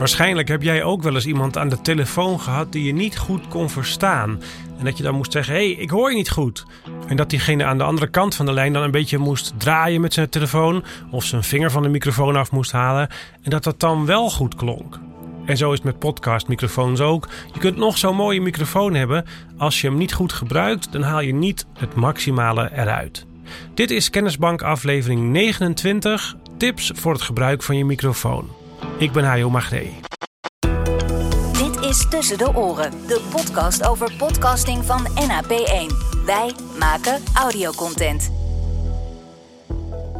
Waarschijnlijk heb jij ook wel eens iemand aan de telefoon gehad die je niet goed kon verstaan. En dat je dan moest zeggen: hé, hey, ik hoor je niet goed. En dat diegene aan de andere kant van de lijn dan een beetje moest draaien met zijn telefoon. Of zijn vinger van de microfoon af moest halen. En dat dat dan wel goed klonk. En zo is het met podcastmicrofoons ook. Je kunt nog zo'n mooie microfoon hebben. Als je hem niet goed gebruikt, dan haal je niet het maximale eruit. Dit is Kennisbank aflevering 29. Tips voor het gebruik van je microfoon. Ik ben Hajo Magree. Dit is Tussen de Oren, de podcast over podcasting van NAP1. Wij maken audiocontent.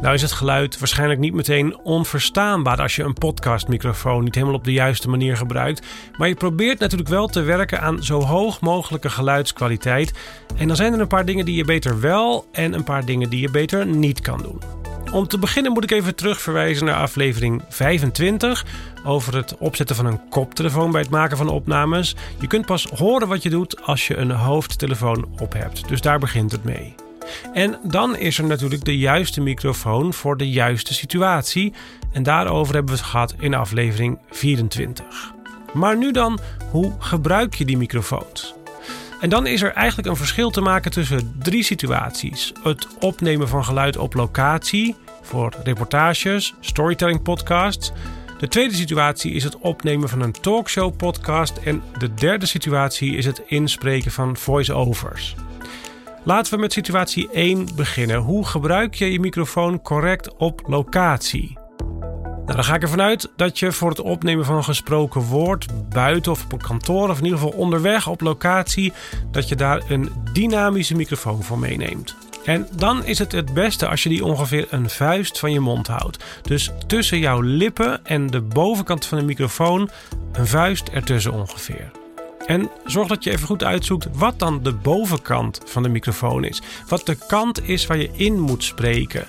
Nou is het geluid waarschijnlijk niet meteen onverstaanbaar als je een podcastmicrofoon niet helemaal op de juiste manier gebruikt. Maar je probeert natuurlijk wel te werken aan zo hoog mogelijke geluidskwaliteit. En dan zijn er een paar dingen die je beter wel en een paar dingen die je beter niet kan doen. Om te beginnen moet ik even terugverwijzen naar aflevering 25 over het opzetten van een koptelefoon bij het maken van opnames. Je kunt pas horen wat je doet als je een hoofdtelefoon op hebt. Dus daar begint het mee. En dan is er natuurlijk de juiste microfoon voor de juiste situatie. En daarover hebben we het gehad in aflevering 24. Maar nu dan, hoe gebruik je die microfoons? En dan is er eigenlijk een verschil te maken tussen drie situaties: het opnemen van geluid op locatie voor reportages, storytelling podcasts. De tweede situatie is het opnemen van een talkshow podcast. En de derde situatie is het inspreken van voice-overs. Laten we met situatie 1 beginnen. Hoe gebruik je je microfoon correct op locatie? Nou, dan ga ik ervan uit dat je voor het opnemen van gesproken woord buiten of op een kantoor of in ieder geval onderweg op locatie, dat je daar een dynamische microfoon voor meeneemt. En dan is het het beste als je die ongeveer een vuist van je mond houdt. Dus tussen jouw lippen en de bovenkant van de microfoon een vuist ertussen ongeveer. En zorg dat je even goed uitzoekt wat dan de bovenkant van de microfoon is. Wat de kant is waar je in moet spreken.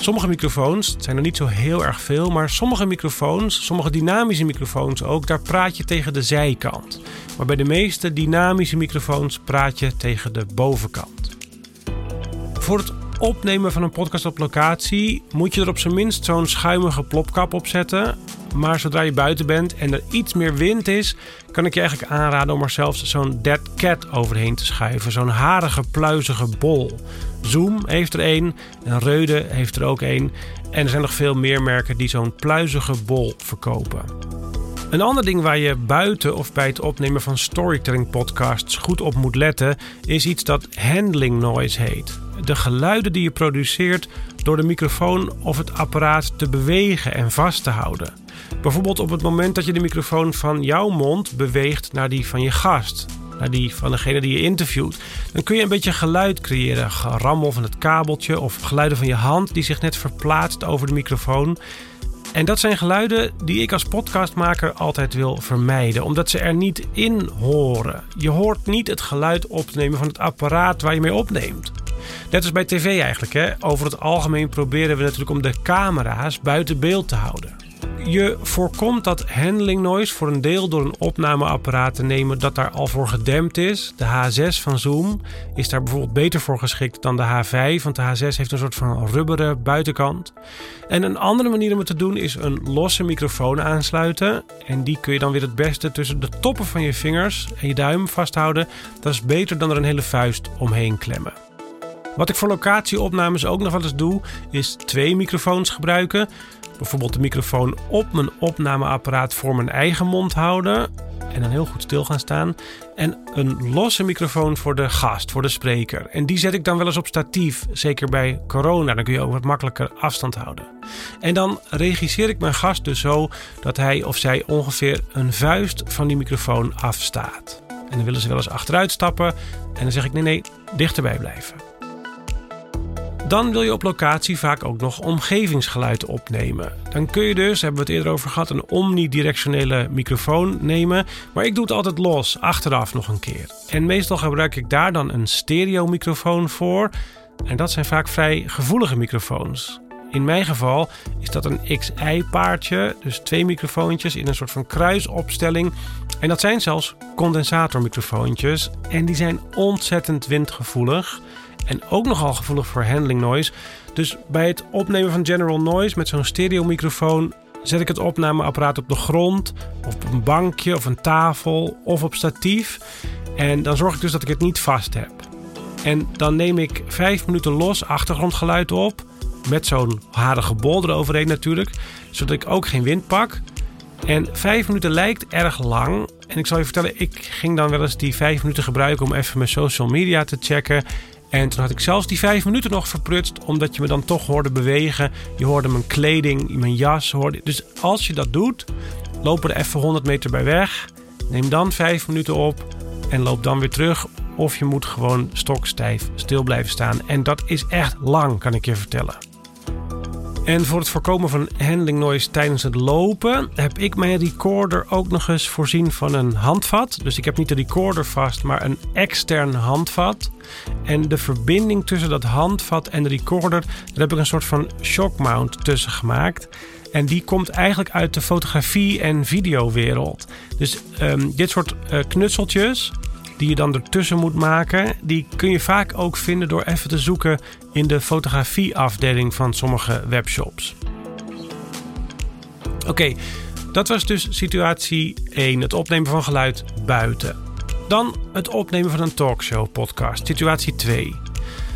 Sommige microfoons, het zijn er niet zo heel erg veel, maar sommige microfoons, sommige dynamische microfoons ook, daar praat je tegen de zijkant. Maar bij de meeste dynamische microfoons praat je tegen de bovenkant. Voor het opnemen van een podcast op locatie moet je er op zijn minst zo'n schuimige plopkap op zetten. Maar zodra je buiten bent en er iets meer wind is, kan ik je eigenlijk aanraden om er zelfs zo'n dead cat overheen te schuiven. Zo'n harige, pluizige bol. Zoom heeft er één en Reude heeft er ook één. En er zijn nog veel meer merken die zo'n pluizige bol verkopen. Een ander ding waar je buiten of bij het opnemen van storytelling podcasts goed op moet letten, is iets dat handling noise heet. De geluiden die je produceert door de microfoon of het apparaat te bewegen en vast te houden. Bijvoorbeeld op het moment dat je de microfoon van jouw mond beweegt naar die van je gast, naar die van degene die je interviewt, dan kun je een beetje geluid creëren. Gerammel van het kabeltje of geluiden van je hand die zich net verplaatst over de microfoon. En dat zijn geluiden die ik als podcastmaker altijd wil vermijden, omdat ze er niet in horen. Je hoort niet het geluid opnemen van het apparaat waar je mee opneemt. Net als bij tv eigenlijk. Hè? Over het algemeen proberen we natuurlijk om de camera's buiten beeld te houden. Je voorkomt dat handling noise voor een deel door een opnameapparaat te nemen dat daar al voor gedempt is. De H6 van Zoom is daar bijvoorbeeld beter voor geschikt dan de H5, want de H6 heeft een soort van rubberen buitenkant. En een andere manier om het te doen is een losse microfoon aansluiten. En die kun je dan weer het beste tussen de toppen van je vingers en je duim vasthouden. Dat is beter dan er een hele vuist omheen klemmen. Wat ik voor locatieopnames ook nog wel eens doe, is twee microfoons gebruiken. Bijvoorbeeld de microfoon op mijn opnameapparaat voor mijn eigen mond houden. En dan heel goed stil gaan staan. En een losse microfoon voor de gast, voor de spreker. En die zet ik dan wel eens op statief. Zeker bij corona. Dan kun je ook wat makkelijker afstand houden. En dan regisseer ik mijn gast dus zo dat hij of zij ongeveer een vuist van die microfoon afstaat. En dan willen ze wel eens achteruit stappen. En dan zeg ik nee, nee, dichterbij blijven. Dan wil je op locatie vaak ook nog omgevingsgeluid opnemen. Dan kun je dus, hebben we het eerder over gehad, een omnidirectionele microfoon nemen. Maar ik doe het altijd los, achteraf nog een keer. En meestal gebruik ik daar dan een stereomicrofoon voor. En dat zijn vaak vrij gevoelige microfoons. In mijn geval is dat een XI-paardje, dus twee microfoontjes in een soort van kruisopstelling. En dat zijn zelfs condensatormicrofoontjes. En die zijn ontzettend windgevoelig en ook nogal gevoelig voor handling noise. Dus bij het opnemen van general noise met zo'n stereomicrofoon zet ik het opnameapparaat op de grond, of op een bankje of een tafel of op statief. En dan zorg ik dus dat ik het niet vast heb. En dan neem ik vijf minuten los achtergrondgeluid op. Met zo'n harige bol eroverheen natuurlijk. Zodat ik ook geen wind pak. En vijf minuten lijkt erg lang. En ik zal je vertellen, ik ging dan wel eens die vijf minuten gebruiken om even mijn social media te checken. En toen had ik zelfs die vijf minuten nog verprutst, omdat je me dan toch hoorde bewegen. Je hoorde mijn kleding, mijn jas. Hoorde... Dus als je dat doet, loop er even 100 meter bij weg. Neem dan vijf minuten op en loop dan weer terug. Of je moet gewoon stokstijf stil blijven staan. En dat is echt lang, kan ik je vertellen. En voor het voorkomen van handling noise tijdens het lopen heb ik mijn recorder ook nog eens voorzien van een handvat. Dus ik heb niet de recorder vast, maar een extern handvat. En de verbinding tussen dat handvat en de recorder, daar heb ik een soort van shock mount tussen gemaakt. En die komt eigenlijk uit de fotografie- en videowereld. Dus um, dit soort uh, knutseltjes, die je dan ertussen moet maken, die kun je vaak ook vinden door even te zoeken in de fotografieafdeling van sommige webshops. Oké, dat was dus situatie 1, het opnemen van geluid buiten. Dan het opnemen van een talkshow podcast, situatie 2.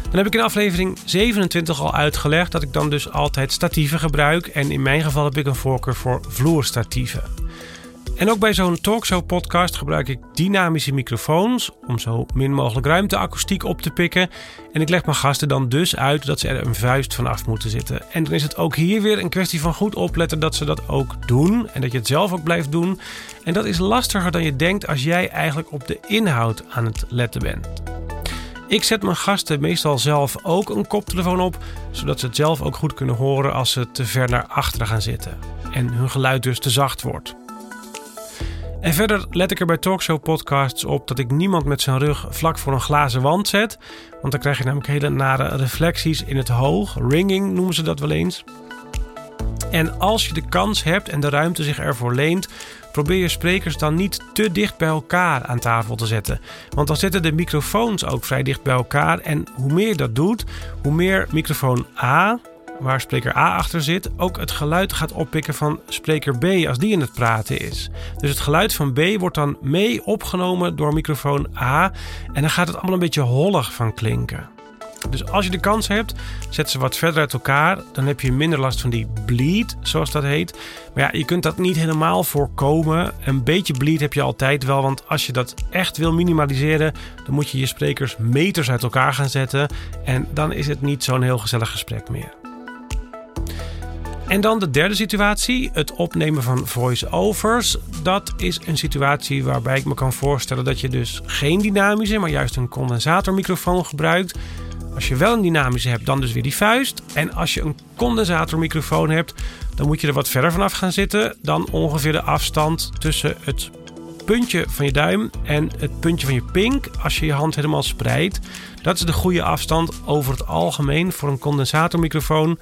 Dan heb ik in aflevering 27 al uitgelegd dat ik dan dus altijd statieven gebruik. En in mijn geval heb ik een voorkeur voor vloerstatieven. En ook bij zo'n talkshow-podcast gebruik ik dynamische microfoons om zo min mogelijk ruimteakoestiek op te pikken. En ik leg mijn gasten dan dus uit dat ze er een vuist van af moeten zitten. En dan is het ook hier weer een kwestie van goed opletten dat ze dat ook doen en dat je het zelf ook blijft doen. En dat is lastiger dan je denkt als jij eigenlijk op de inhoud aan het letten bent. Ik zet mijn gasten meestal zelf ook een koptelefoon op, zodat ze het zelf ook goed kunnen horen als ze te ver naar achteren gaan zitten en hun geluid dus te zacht wordt. En verder let ik er bij talkshow podcasts op dat ik niemand met zijn rug vlak voor een glazen wand zet. Want dan krijg je namelijk hele nare reflecties in het hoog. Ringing noemen ze dat wel eens. En als je de kans hebt en de ruimte zich ervoor leent, probeer je sprekers dan niet te dicht bij elkaar aan tafel te zetten. Want dan zitten de microfoons ook vrij dicht bij elkaar. En hoe meer je dat doet, hoe meer microfoon A waar spreker A achter zit, ook het geluid gaat oppikken van spreker B als die in het praten is. Dus het geluid van B wordt dan mee opgenomen door microfoon A en dan gaat het allemaal een beetje hollig van klinken. Dus als je de kans hebt, zet ze wat verder uit elkaar. Dan heb je minder last van die bleed, zoals dat heet. Maar ja, je kunt dat niet helemaal voorkomen. Een beetje bleed heb je altijd wel. Want als je dat echt wil minimaliseren, dan moet je je sprekers meters uit elkaar gaan zetten. En dan is het niet zo'n heel gezellig gesprek meer. En dan de derde situatie, het opnemen van voice-overs. Dat is een situatie waarbij ik me kan voorstellen dat je dus geen dynamische, maar juist een condensatormicrofoon gebruikt. Als je wel een dynamische hebt, dan dus weer die vuist. En als je een condensatormicrofoon hebt, dan moet je er wat verder vanaf gaan zitten. Dan ongeveer de afstand tussen het puntje van je duim en het puntje van je pink. Als je je hand helemaal spreidt. Dat is de goede afstand over het algemeen voor een condensatormicrofoon.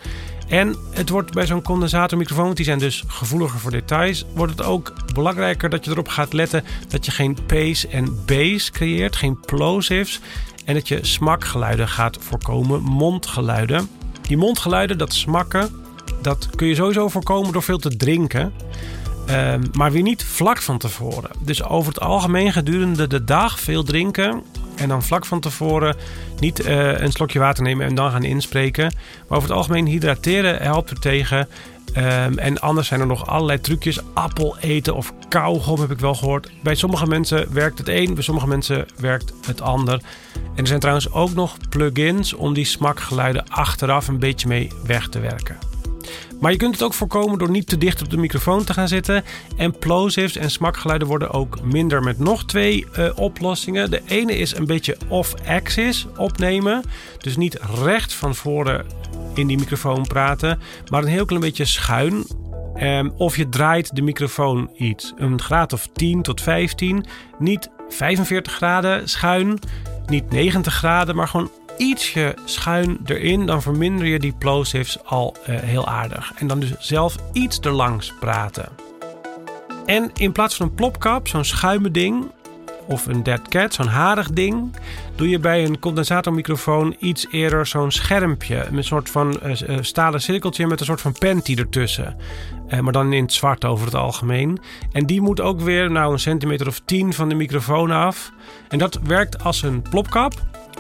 En het wordt bij zo'n condensatormicrofoon, die zijn dus gevoeliger voor details, wordt het ook belangrijker dat je erop gaat letten dat je geen pace en bass creëert, geen plosives. En dat je smakgeluiden gaat voorkomen, mondgeluiden. Die mondgeluiden, dat smakken, dat kun je sowieso voorkomen door veel te drinken. Ehm, maar weer niet vlak van tevoren. Dus over het algemeen gedurende de dag veel drinken en dan vlak van tevoren niet uh, een slokje water nemen en dan gaan inspreken. Maar over het algemeen hydrateren helpt er tegen. Um, en anders zijn er nog allerlei trucjes. Appel eten of kauwgom heb ik wel gehoord. Bij sommige mensen werkt het een, bij sommige mensen werkt het ander. En er zijn trouwens ook nog plugins om die smakgeluiden achteraf een beetje mee weg te werken. Maar je kunt het ook voorkomen door niet te dicht op de microfoon te gaan zitten. En plosives en smakgeluiden worden ook minder met nog twee uh, oplossingen. De ene is een beetje off-axis opnemen. Dus niet recht van voren in die microfoon praten, maar een heel klein beetje schuin. Um, of je draait de microfoon iets. Een graad of 10 tot 15. Niet 45 graden schuin, niet 90 graden, maar gewoon ietsje schuin erin, dan verminder je die plosives al uh, heel aardig. En dan dus zelf iets erlangs praten. En in plaats van een plopkap, zo'n schuime ding, of een dead cat, zo'n harig ding, doe je bij een condensatormicrofoon iets eerder zo'n schermpje. Een soort van uh, stalen cirkeltje met een soort van panty ertussen. Maar dan in het zwart over het algemeen. En die moet ook weer nou een centimeter of tien van de microfoon af. En dat werkt als een plopkap,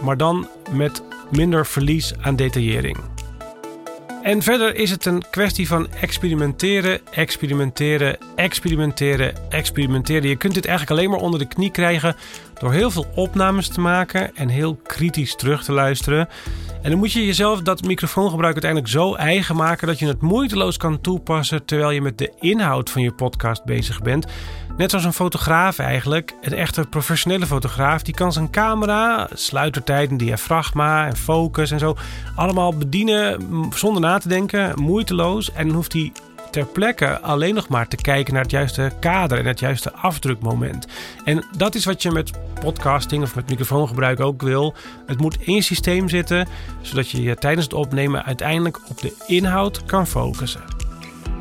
maar dan met minder verlies aan detaillering. En verder is het een kwestie van experimenteren, experimenteren, experimenteren, experimenteren. Je kunt dit eigenlijk alleen maar onder de knie krijgen door heel veel opnames te maken en heel kritisch terug te luisteren. En dan moet je jezelf dat microfoongebruik uiteindelijk zo eigen maken dat je het moeiteloos kan toepassen terwijl je met de inhoud van je podcast bezig bent. Net zoals een fotograaf eigenlijk, een echte professionele fotograaf, die kan zijn camera, sluitertijd, en diafragma en focus en zo allemaal bedienen zonder na te denken, moeiteloos. En dan hoeft hij ter plekke alleen nog maar te kijken naar het juiste kader en het juiste afdrukmoment. En dat is wat je met podcasting of met microfoongebruik ook wil. Het moet in je systeem zitten, zodat je je tijdens het opnemen uiteindelijk op de inhoud kan focussen.